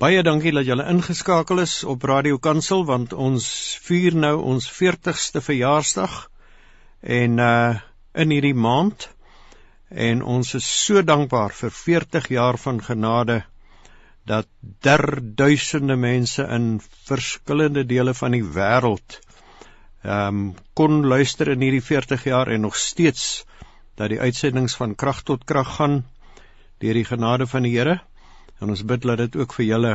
Baie dankie dat julle ingeskakel is op Radio Kansel want ons vier nou ons 40ste verjaarsdag en uh in hierdie maand. En ons is so dankbaar vir 40 jaar van genade dat der duisende mense in verskillende dele van die wêreld ehm um, kon luister in hierdie 40 jaar en nog steeds dat die uitsendings van krag tot krag gaan deur die genade van die Here En ons bid dat dit ook vir julle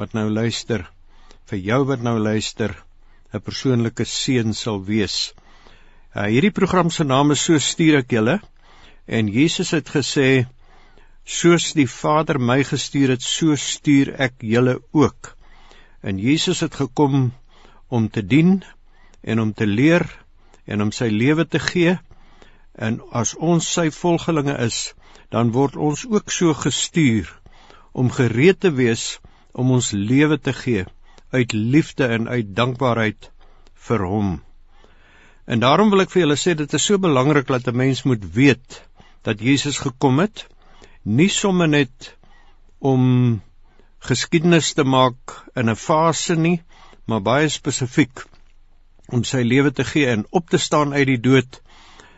wat nou luister, vir jou wat nou luister, 'n persoonlike seën sal wees. Uh, hierdie program se naam is so stuur ek julle en Jesus het gesê soos die Vader my gestuur het, so stuur ek julle ook. En Jesus het gekom om te dien en om te leer en om sy lewe te gee. En as ons sy volgelinge is, dan word ons ook so gestuur om gereed te wees om ons lewe te gee uit liefde en uit dankbaarheid vir hom. En daarom wil ek vir julle sê dit is so belangrik dat 'n mens moet weet dat Jesus gekom het nie sommer net om geskiedenis te maak in 'n fase nie, maar baie spesifiek om sy lewe te gee en op te staan uit die dood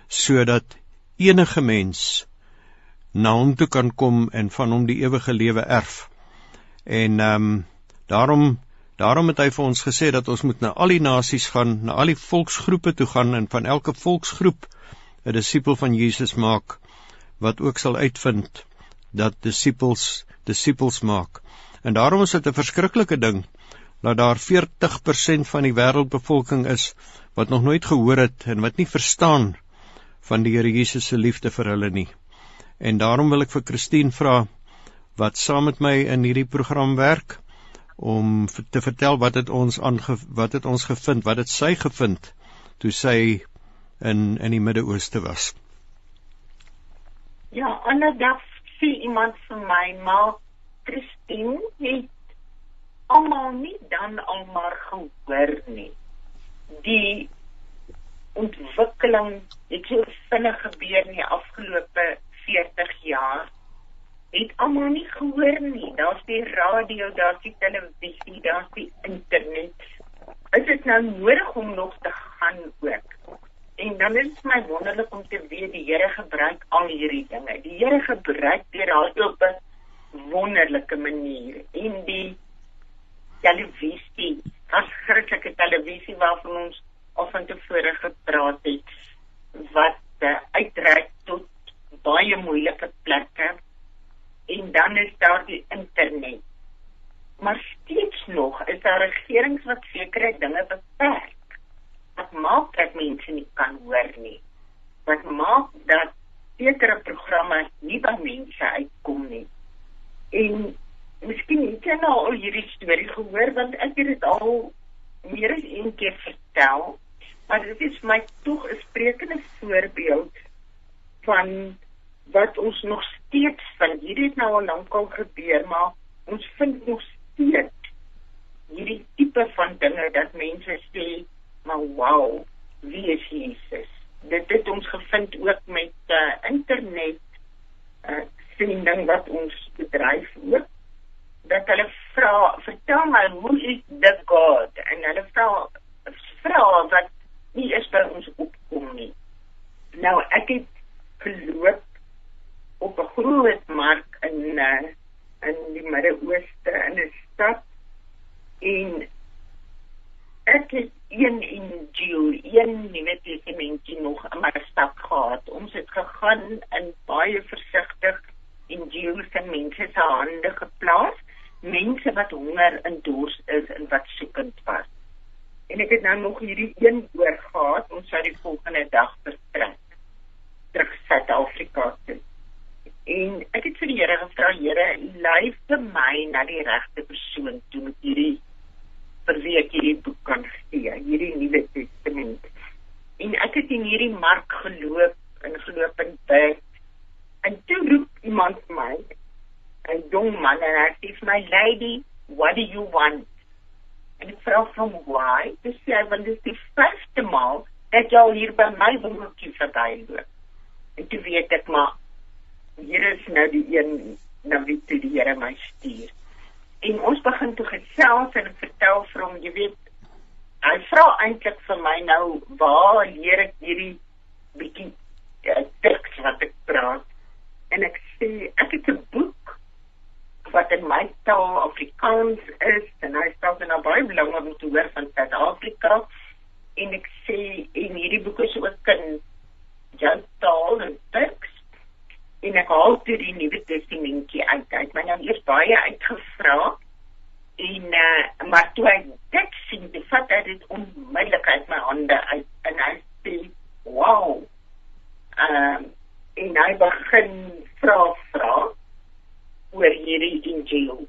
sodat enige mens na hom toe kan kom en van hom die ewige lewe erf. En ehm um, daarom daarom het hy vir ons gesê dat ons moet na al die nasies gaan, na al die volksgroepe toe gaan en van elke volksgroep 'n disipel van Jesus maak wat ook sal uitvind dat disippels disippels maak. En daarom is dit 'n verskriklike ding dat daar 40% van die wêreldbevolking is wat nog nooit gehoor het en wat nie verstaan van die Here Jesus se liefde vir hulle nie. En daarom wil ek vir Christine vra wat saam met my in hierdie program werk om te vertel wat het ons aange wat het ons gevind, wat het sy gevind toe sy in in die Midde-Ooste was. Ja, ander dag sê iemand vir my, maar Christine het almal nie dan almal gehoor nie. Die ontwikkeling het so vinnig gebeur in die afgelope 40 jaar het almal nie gehoor nie. Daar's die radio, daar's die televisie, daar's die internet. Is dit nou nodig om nog te gaan ook? En dan is dit my wonderlik om te weet die Here gebruik al hierdie dinge. Die Here gebruik dit raai op 'n wonderlike manier. En die televisie, as Christelike televisie waarvan ons al van tevore gepraat het, wat uh, uitreik tot baie moeilike plekke en dan is daar die internet. Maar steeds nog is daar regerings wat sekere dinge beperk. Wat maak dat mense nie kan hoor nie? Wat maak dat sekere programme nie by mense uitkom nie? En miskien het jy nou al hierdie storie gehoor want ek het dit al meer as een keer vertel. Maar dit is my tog 'n sprekende voorbeeld van wat ons nog steeds vind. Hierdie het nou al lankal gebeur, maar ons vind nog steeds hierdie tipe van dinge dat mense sê, "Maar wow, wie is Jesus?" Dit het ons gevind ook met uh, internet uh sending wat ons bedryf ook dat hulle vra, "Vertel my, hoe is the God?" en hulle vra vra wat nie is by ons opkom nie. Nou ek het geloop op 'n groot mark in uh, in die Midde-Ooste in 'n stad en ek het een in Jill, een nuwe testamentjie nog in my stad gehad. Ons het gegaan in baie versigtig in Jill se mense se hande geplaas, mense wat honger en dors is en wat soekend was. En ek het nou nog hierdie een oor gehad, ons sou die volgende dag vertrek terug Suid-Afrika toe. En ek het vir die Here gevra, Here, lei vir my na die regte persoon toe met hierdie vir wie ek hierdie boek kan gee, hierdie Nuwe Testament. En ek het in hierdie mark geloop en geloop en bid. En toe roep iemand my, 'n jong man en hy sê, "My lady, what do you want?" Vra hom, "Why?" Dis sê, "Want dit is die eerste maal dat jy hier by my woonkie verbyloop." En toe weet ek maar hier is nou die een na wie toe die Here my stuur. En ons begin toe gesels en vertel vir hom, jy weet, hy vra eintlik vir my nou waar leer ek hierdie bietjie uh, teks wat ek praat. En ek sê ek het 'n boek wat in my taal Afrikaans is en hy sê dan nou baie lank om te hoor van Suid-Afrika. En ek sê en hierdie boek is ook in jou taal en teks en ek haal toe die Nuwe Testamentjie uit. Hy het nou eers baie uitgevra. En uh, maar toe ek dit sien, die vat hy dit onmiddellik uit my hande uit. En hy sê, "Wow." Ehm um, en hy begin vra vra oor hierdie injil.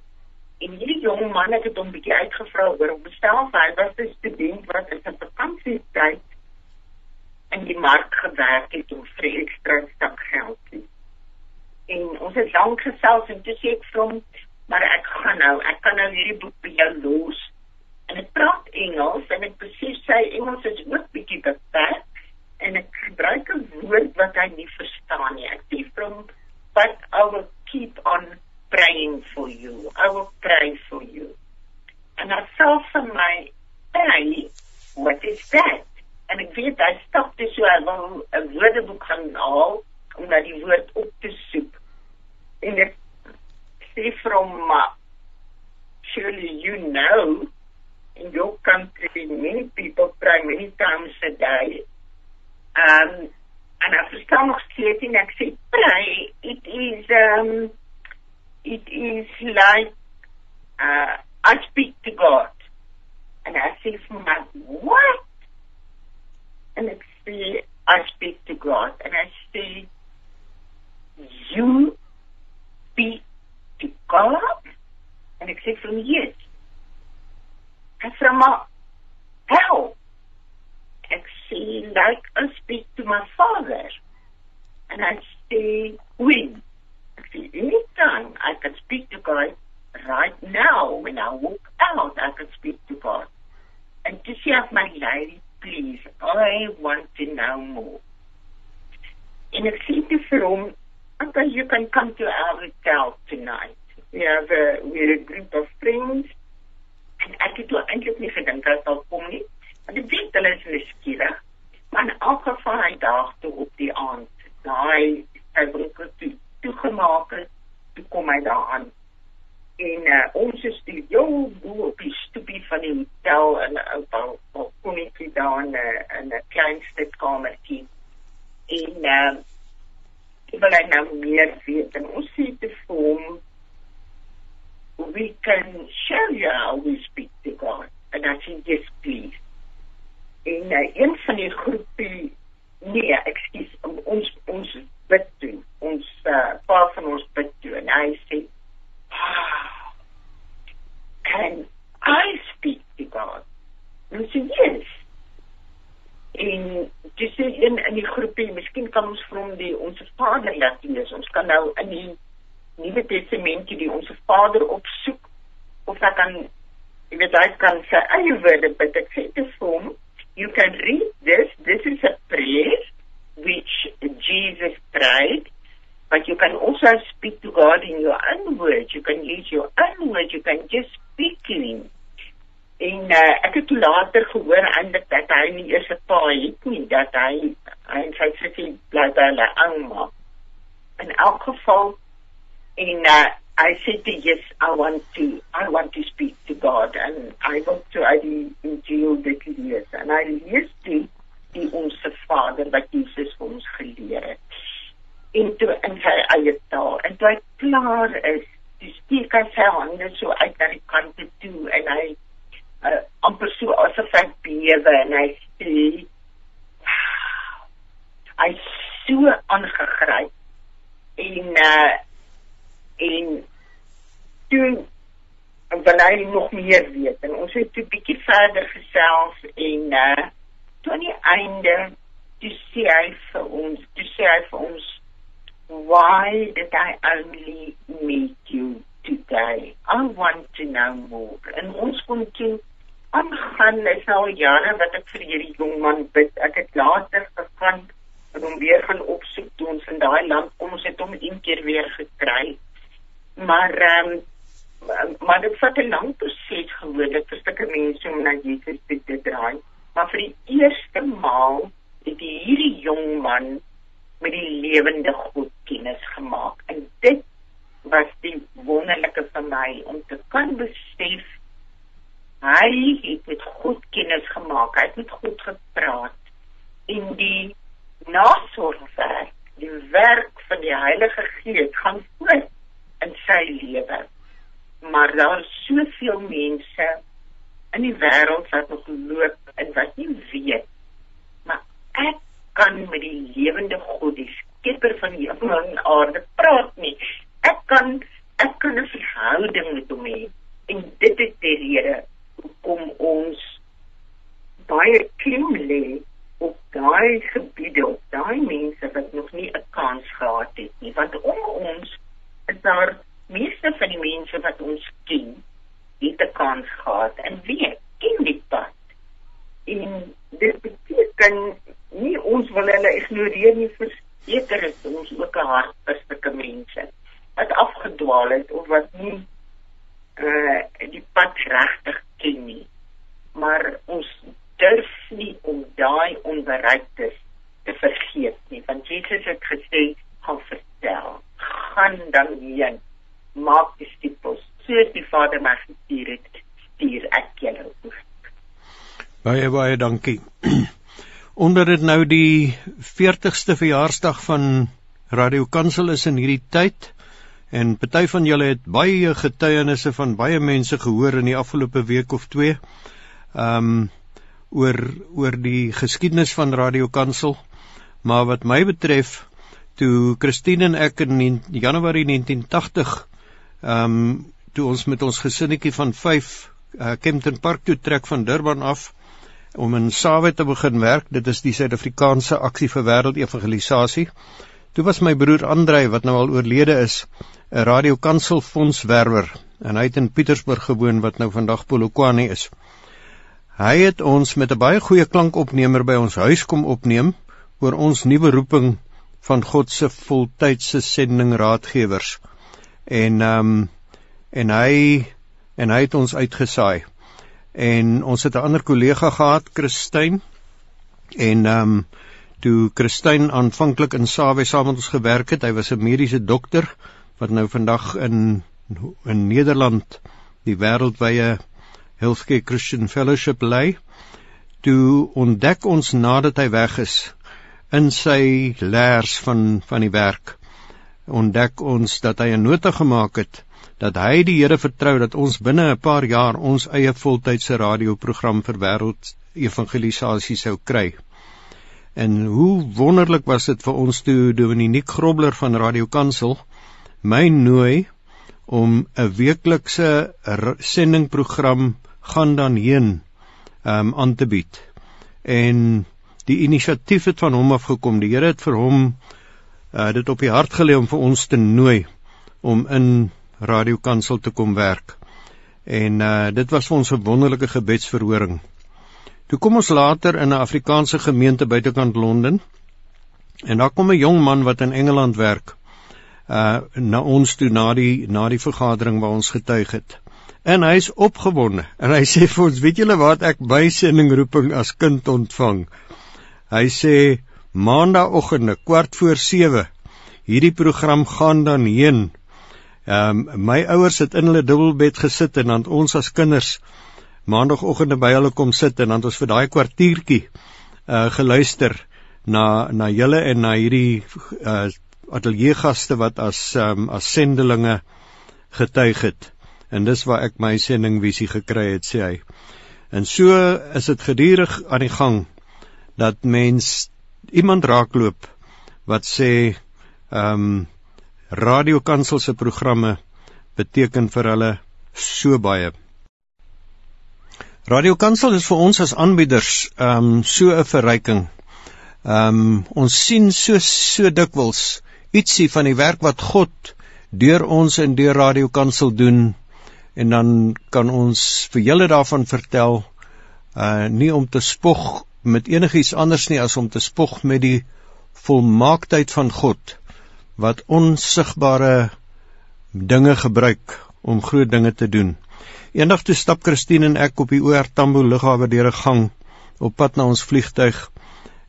En hierdie jong man het hom bietjie uitgevra oor hom bestel, hy was 'n student wat in sy vakansietyd in die mark gewerk het om vir ekstra stak geld te en ons het lank gesels en toe sê ek vir hom maar ek gaan nou ek kan nou hierdie boek by jou los. En ek praat Engels en ek besef sy Engels is ook bietjie beperk en ek gebruik 'n woord wat hy nie verstaan nie. Ek sê vir hom but I will keep on praying for you. I will pray for you. En hy sê vir my hey what is that? En ek weet hy stap dis so 'n woordeboek gaan haal om na die woord op te soek. En ek sê from uh, surely you know in your country many people pray many times a day. Um en ek verstaan nog steeds en ek sê pray it is um it is like uh I speak to God and I say for my what and ek sê I speak to God and I say you speak to God? And ek sê vir hom, yes. Hy sê maar, how? Ek sê, like I speak to my father. And I say, when? Ek sê, anytime I can speak to God, right now, when I walk out, I can speak to God. And to say my lady, please, I want to know more. En ek sê vir hom, okay, you can come to our hotel tonight. We have a, we're a group of friends. En ek het toe eintlik nie gedink dat sal kom nie. Want ek weet hulle is nuuskierig. Maar in elk geval hy daag toe op die aand. Daai hy broek toe toegemaak het, toe kom hy daar aan. En uh, ons is die jou bo op die stoepie van die hotel in 'n ou balkonie daar in 'n klein stukkamertjie. En uh, wil hy nou meer weet en ons sê te hom we can show you how we speak to God and I say yes please en uh, een van die groepie nee ekskuus ons ons bid toe ons uh, pa van ons bid toe en hy sê ah, can I speak to God en sê yes en dis in in die groepie miskien kan ons vir hom die ons Vader laat lees ons kan nou in die Nuwe Testamentie die ons Vader opsoek of ek kan jy weet hy kan sy eie woorde bid ek sê te hom you can read this. This is a prayer which Jesus prayed but you can also speak to God in your own words. You can use your own words. You can just speak to him. En uh, ek het toe later gehoor eintlik dat hy nie eers 'n pa het nie dat hy en sy bly by hulle ouma. In elk geval en uh, I said yes I want to I want to speak to God. And I want to I jail dit lees en I lees die die ons Vader wat Jesus vir ons geleer het. En toe in sy eie taal. En toe hy klaar is dis steek hy sy hande so uit na die kant toe en hy uh, amper so asof hy bewe en hy sê hy so aangegryp. En uh, en toe wil hy nog meer weet en ons het toe bietjie verder gesels en uh, toe aan die einde toe sê hy vir ons toe sê hy vir ons why did I only meet you today I want to know more en ons kon toe aangaan is nou jare wat ek vir hierdie jong man bid. Ek het later gegaan en hom weer gaan opsoek toe ons in daai land kom. Ons het hom een keer weer gekry. Maar ehm um, maar dit vat 'n lang proses gewoonlik vir sulke mense om na Jesus te, te draai. Maar vir die eerste maal het hierdie jong man met die lewende God kennis gemaak. En dit was die wonderlike vir my om te kan besef hy het met God kennis gemaak. Hy het met God gepraat en die nasorgwerk, die werk van die Heilige Gees gaan voort in sy lewe. Maar daar is soveel mense in die wêreld wat nog loop en wat nie weet maar ek kan met die lewende God die skepper van die hemel en aarde praat nie. Ek kan ek kan 'n verhouding met hom hê. En dit is die rede hoekom ons baie klim lê op daai gebiede op daai mense wat nog nie 'n kans gehad het nie want om ons is daar meeste van die mense wat ons ken, het 'n kans gehad en weet, ken die pad. En dit beteken nie ons wil hulle ignoreer nie, verseker is ons ook 'n hartsterke mense wat afgedwaal het of wat nie uh die pad regtig ken nie. Maar ons durf nie om daai onbereiktes te vergeet nie, want Jesus het gesê, "Gaan vertel, gaan dan heen." maak disippels soos die Vader my gestuur het stuur ek julle ook baie baie dankie onder dit nou die 40ste verjaarsdag van Radio Kansel is in hierdie tyd. En party van julle het baie getuienisse van baie mense gehoor in die afgelope week of twee um oor oor die geskiedenis van Radio Kansel. Maar wat my betref toe Christine en ek in Januarie 1980 Ehm um, toe ons met ons gesinnetjie van 5 uh, Kempton Park toe trek van Durban af om in Sawe te begin werk. Dit is die Suid-Afrikaanse Aksie vir Wêreldevangelisasie. Toe was my broer Andrei wat nou al oorlede is, 'n radiokansel fondswerwer en hy het in Pietersburg gewoon wat nou vandag Polokwane is. Hy het ons met 'n baie goeie klankopnemer by ons huis kom opneem oor ons nuwe roeping van God se voltydse sending raadgewers en ehm um, en hy en hy het ons uitgesaai. En ons het 'n ander kollega gehad, Christyn. En ehm um, toe Christyn aanvanklik in Sawe saam met ons gewerk het, hy was 'n mediese dokter wat nou vandag in in Nederland die wêreldwye Healthcare Christian Fellowship lei. Toe ontdek ons nadat hy weg is in sy leers van van die werk ontdek ons dat hy 'n nota gemaak het dat hy die Here vertrou dat ons binne 'n paar jaar ons eie voltydse radioprogram vir wêreld evangelisasie sou kry. En hoe wonderlik was dit vir ons toe Dominiek Grobler van Radio Kansel my nooi om 'n weeklikse sendingprogram gaan dan heen um aan te bied. En die inisiatief het van hom afgekom. Die Here het vir hom uh, dit op die hart gelê om vir ons te nooi om in Radio Kansel te kom werk. En uh, dit was vir ons 'n wonderlike gebedsverhoring. Toe kom ons later in 'n Afrikaanse gemeente buitekant Londen. En daar kom 'n jong man wat in Engeland werk. Uh na ons toe na die na die vergadering waar ons getuig het. En hy's opgewonde en hy sê vir ons, weet julle wat ek by sending roeping as kind ontvang? Hy sê maandagooggende kwart voor 7 hierdie program gaan dan heen. Ehm um, my ouers het in hulle dubbelbed gesit en dan ons as kinders maandagooggende by hulle kom sit en dan ons vir daai kwartiertjie uh geluister na na julle en na hierdie uh ateljeegaste wat as um, as sendelinge getuig het. En dis waar ek my sendingvisie gekry het, sê hy. En so is dit gedurig aan die gang dat mens iemand raakloop wat sê ehm um, radiokansel se programme beteken vir hulle so baie. Radiokansel is vir ons as aanbieders ehm um, so 'n verryking. Ehm um, ons sien so so dikwels ietsie van die werk wat God deur ons in deur radiokansel doen en dan kan ons vir julle daarvan vertel uh nie om te spog met enigiets anders nie as om te spog met die volmaaktheid van God wat onsigbare dinge gebruik om groot dinge te doen. Eendag toe stap Christine en ek op die OR Tambo lughawe deur 'n gang op pad na ons vliegtyg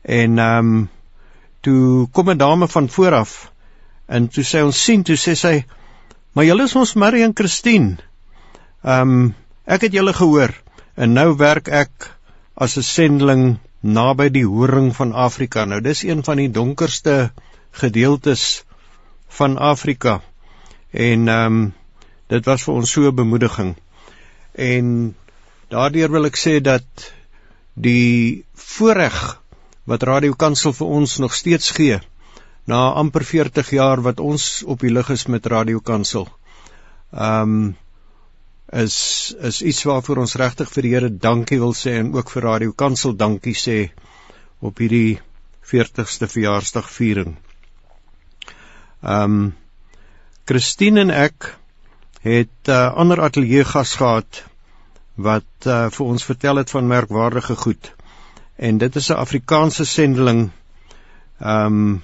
en ehm um, toe kom 'n dame van vooraf en toe sê ons sien toe sê sy maar julle is ons Marie en Christine. Ehm um, ek het julle gehoor en nou werk ek as 'n sendeling naby die horing van Afrika. Nou dis een van die donkerste gedeeltes van Afrika. En ehm um, dit was vir ons so 'n bemoediging. En daardeur wil ek sê dat die voorreg wat Radio Kansel vir ons nog steeds gee na amper 40 jaar wat ons op die lug is met Radio Kansel. Ehm um, is is iets waarvoor ons regtig vir die Here dankie wil sê en ook vir Radio Kansel dankie sê op hierdie 40ste verjaarsdag viering. Ehm um, Christine en ek het 'n uh, ander ateljee gas gehad wat uh, vir ons vertel het van merkwaardige goed. En dit is 'n Afrikaanse sendeling ehm um,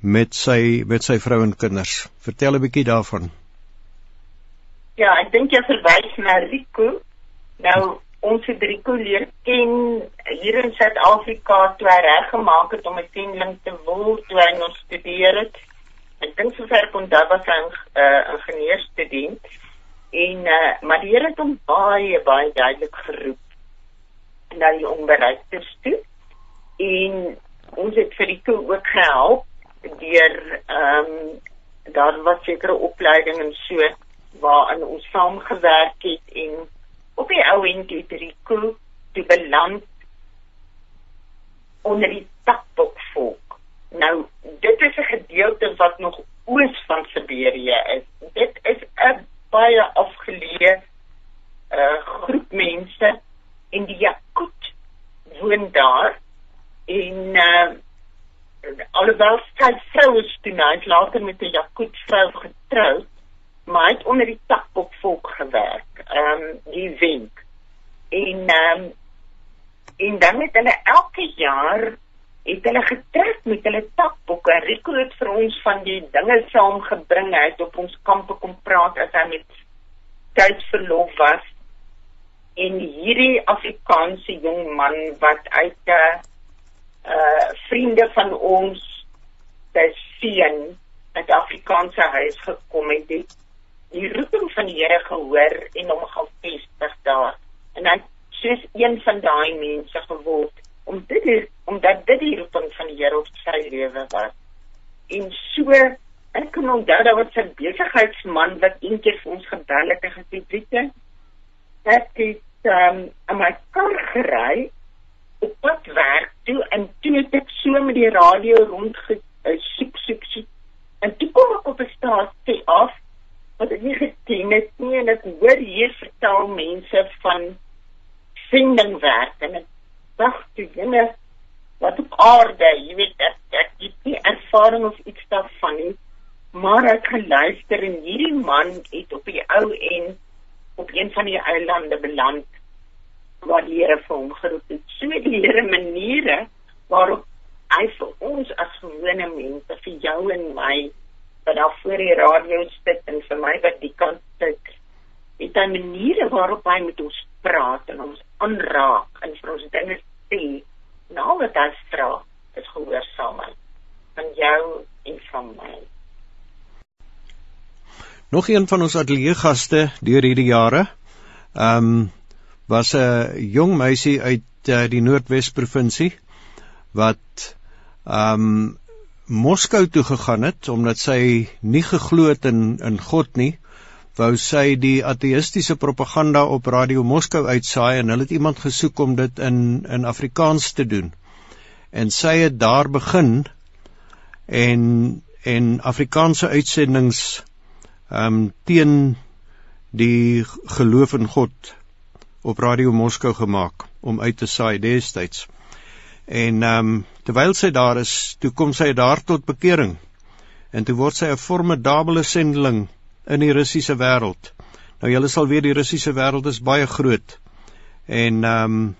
met sy met sy vrou en kinders. Vertel 'n bietjie daarvan. Ja, ek dink jy verwys na Rico. Nou ons het Rico leer ken hier in Suid-Afrika toe hy reg gemaak het om 'n sendeling te word toe hy nog studeer het ek dink sover kon daar was 'n uh, ingenieurstudent en uh, maar die Here het hom baie baie duidelik geroep na die onbereiktes toe en ons het vir die toe ook gehelp deur ehm um, daar was sekere opleiding en so waarin ons saamgewerk het en op die ou end het die beland onder die takbok volk nou dit is 'n gedeelte wat nog oos van Siberië is. Dit is 'n baie afgeleë uh, groep mense en die Yakut woon daar en uh, alhoewel sy vrou is toe nou later met 'n Yakut vrou getroud, maar hy het onder die takbok volk gewerk. Ehm um, die wenk. En ehm um, en dan het hulle elke jaar het hulle getrek met hulle takboeke. Rico het vir ons van die dinge saamgebring. Hy het op ons kampe kom praat as hy met tydsverlof was. En hierdie Afrikaanse jong man wat uit 'n uh, uh vriende van ons se seun uit Afrikaanse huis gekom het, het die roeping van die Here gehoor en hom gaan vestig daar. En hy soos een van daai mense geword om dit is omdat dit die roeping van die Here op sy lewe was. En so ek kan onthou dat wat sy besigheidsman wat eendag vir ons gebel het en gesê het, dat dit um aan my kar gery op pad werk toe en toe het ek so met die radio rond eh, soek soek en toe kom ek op 'n stasie af wat ek nie geken het nie en ek hoor hier vertel mense van sendingwerk en ek dink toe jinne wat op aarde, jy weet ek ek het nie ervaring of iets daarvan nie, maar ek geluister en hierdie man het op die ou en op een van die eilande beland waar die Here vir hom geroep het. So die Here maniere waarop hy vir ons as gewone mense, vir jou en my wat daar voor die radio sit en vir my wat die kant sit, het hy maniere waarop hy met ons praat en ons aanraak. En vir ons dinge sê nou wat hy vra is gehoorsaamheid van jou en van my. Nog een van ons ateljeegaste deur hierdie jare, ehm um, was 'n jong meisie uit uh, die Noordwes provinsie wat ehm um, Moskou toe gegaan het omdat sy nie geglo het in in God nie wou sy die ateïstiese propaganda op Radio Moskou uitsaai en hulle het iemand gesoek om dit in in Afrikaans te doen. En sy het daar begin en en Afrikaanse uitsendings ehm um, teen die geloof in God op Radio Moskou gemaak om uit te saai destyds. En ehm um, terwyl sy daar is, toe kom sy daar tot bekering. En toe word sy 'n formidable sendeling in die Russiese wêreld. Nou julle sal weet die Russiese wêreld is baie groot. En ehm um,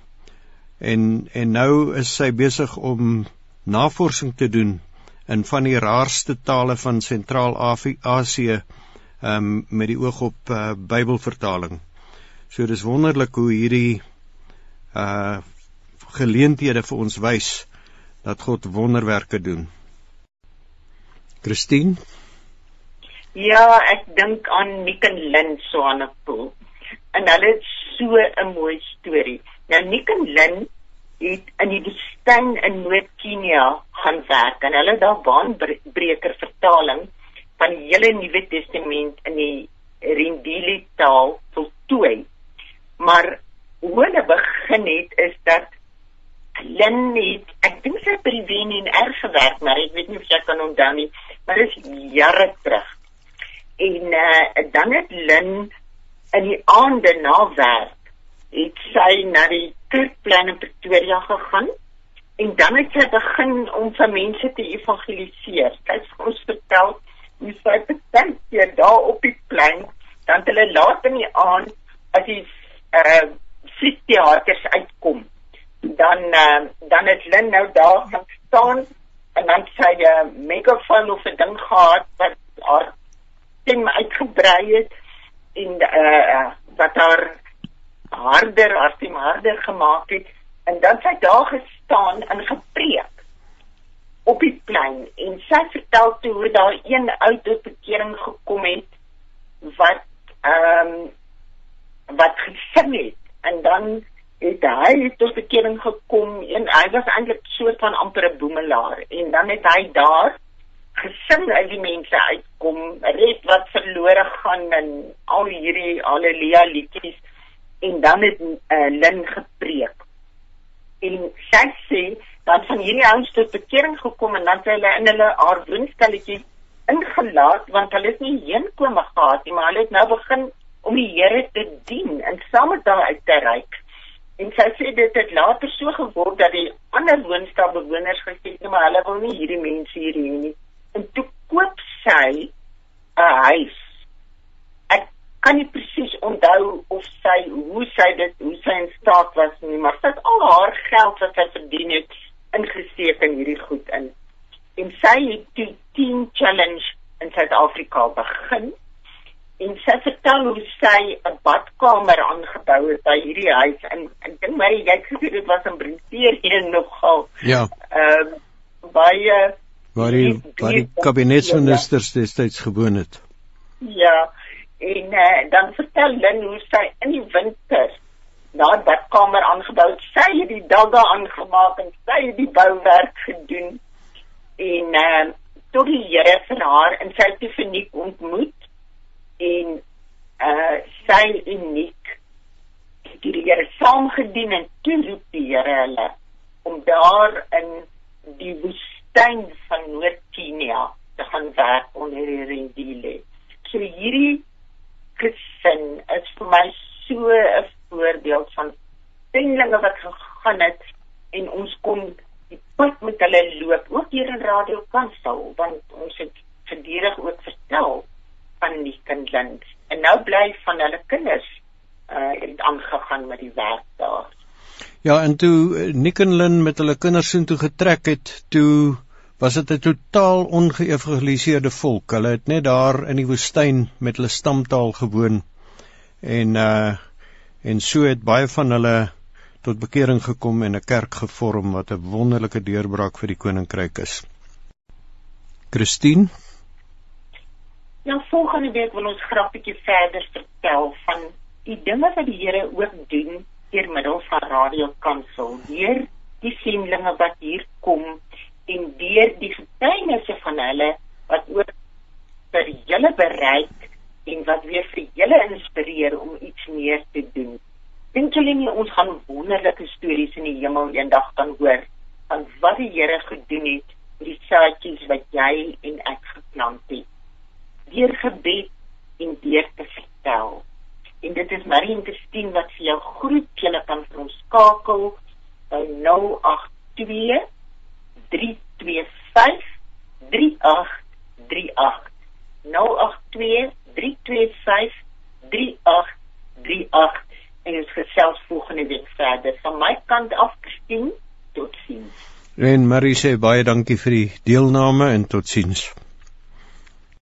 en en nou is sy besig om navorsing te doen in van die raarste tale van Sentraal-Asië um, met die oog op uh, Bybelvertaling. So dis wonderlik hoe hierdie uh geleenthede vir ons wys dat God wonderwerke doen. Christine? Ja, ek dink aan Nick en Lynn Swanepoel. En hulle het so 'n mooi storie. Nou Nick en Lynn het in die woestyn in Noord-Kenia gaan werk en hulle daar baanbreker vertaling van die hele Nuwe Testament in die Rendile taal voltooi. Maar hoe hulle begin het is dat Lynn het ek dink sy by die Wen en R gewerk, maar ek weet nie of jy kan onthou nie, maar dit is jare terug. En uh, dan het Lynn in die aande na werk het sy na die kerkplein in Pretoria gegaan en dan het sy begin om vir mense te evangeliseer. Sy het ons vertel hoe sy betent hier daar op die plein dan hulle laat in die aand as die uh fliekteaters uitkom dan uh, dan het Lynn nou daar gaan staan en dan sy 'n uh, megafoon of 'n ding gehad wat haar stem uitgebrei het en uh wat haar harder as die harder gemaak het en dan sy daar gestaan en gepreek op die plein. En sy vertel toe hoe daar een ou tot bekering gekom het wat ehm um, wat gesing het. En dan het hy tot bekering gekom en hy was eintlik soort van amper 'n boemelaar. En dan het hy daar gesing uit die mense uitkom red wat verlore gaan en al hierdie haleluja liedjies en dan het uh, Lin gepreek en sy sê dat van hierdie ouens tot bekering gekom en dan het hulle in hulle haar woonstelletjie ingelaat want hulle het nie heenkom gehad nie maar hulle het nou begin om die Here te dien en saam met daai uit te reik. En sy sê dit het later so geword dat die ander woonstelbewoners gesê het maar hulle wil nie hierdie mense hier hê nie. En toe koop sy 'n huis. Ek kan nie presies onthou of sy hoe sy dit hoe sy in staat was nie, maar sy het al haar geld wat sy verdien het ingesteek in hierdie goed in. En sy het die 10 challenge in Suid-Afrika begin en sy vertel hoe sy 'n badkamer aangebou het by hierdie huis en ek dink my jy het gesê dit was 'n Pretoria nogal. Ja. Ehm uh, baie waar die waar die kabinetsministers destyds gewoon het. Ja. En uh, dan vertel Lynn hoe sy in die winter daar badkamer aangebou het. Sy het die dagga aangemaak en sy het die bouwerk gedoen. En uh, tot die Here vir haar en sy het te verniek ontmoet en uh sy uniek die Here saam gedien en toe roep die Here hulle om daar in die woestyn van Noord-Kenia te gaan werk onder die rendile. So hierdie gesin is vir my so 'n voorbeeld van sendlinge wat gegaan het en ons kom die pad met hulle loop ook hier in Radio Kansel want ons het gedurig ook vertel van die kindland en nou bly van hulle kinders uh het aangegaan met die werk. Ja, en toe uh, Nick en Lynn met hulle kinders so toe getrek het, toe was dit 'n totaal ongeëvangeliseerde volk. Hulle het net daar in die woestyn met hulle stamtaal gewoon. En uh en so het baie van hulle tot bekering gekom en 'n kerk gevorm wat 'n wonderlike deurbraak vir die koninkryk is. Christine Nou volgende week wil ons grappietjie verder vertel van die dinge wat die Here ook doen deur middel van Radio Kansel. Deur die sendlinge wat hier kom en deur die getuienisse van hulle wat ook vir julle bereik en wat weer vir julle inspireer om iets meer te doen. Dink julle nie ons gaan wonderlike stories in die hemel eendag kan hoor van wat die Here gedoen het met die saadjies wat jy en ek geplant het? deur gebed en deur te vertel. En dit is Marie Christine wat vir jou groet. Jy kan vir ons skakel by 082 325 3838. 082 325 3838 en ons gesels volgende week verder. Van my kant af Christine, totsiens. En Marie sê baie dankie vir die deelname en totsiens.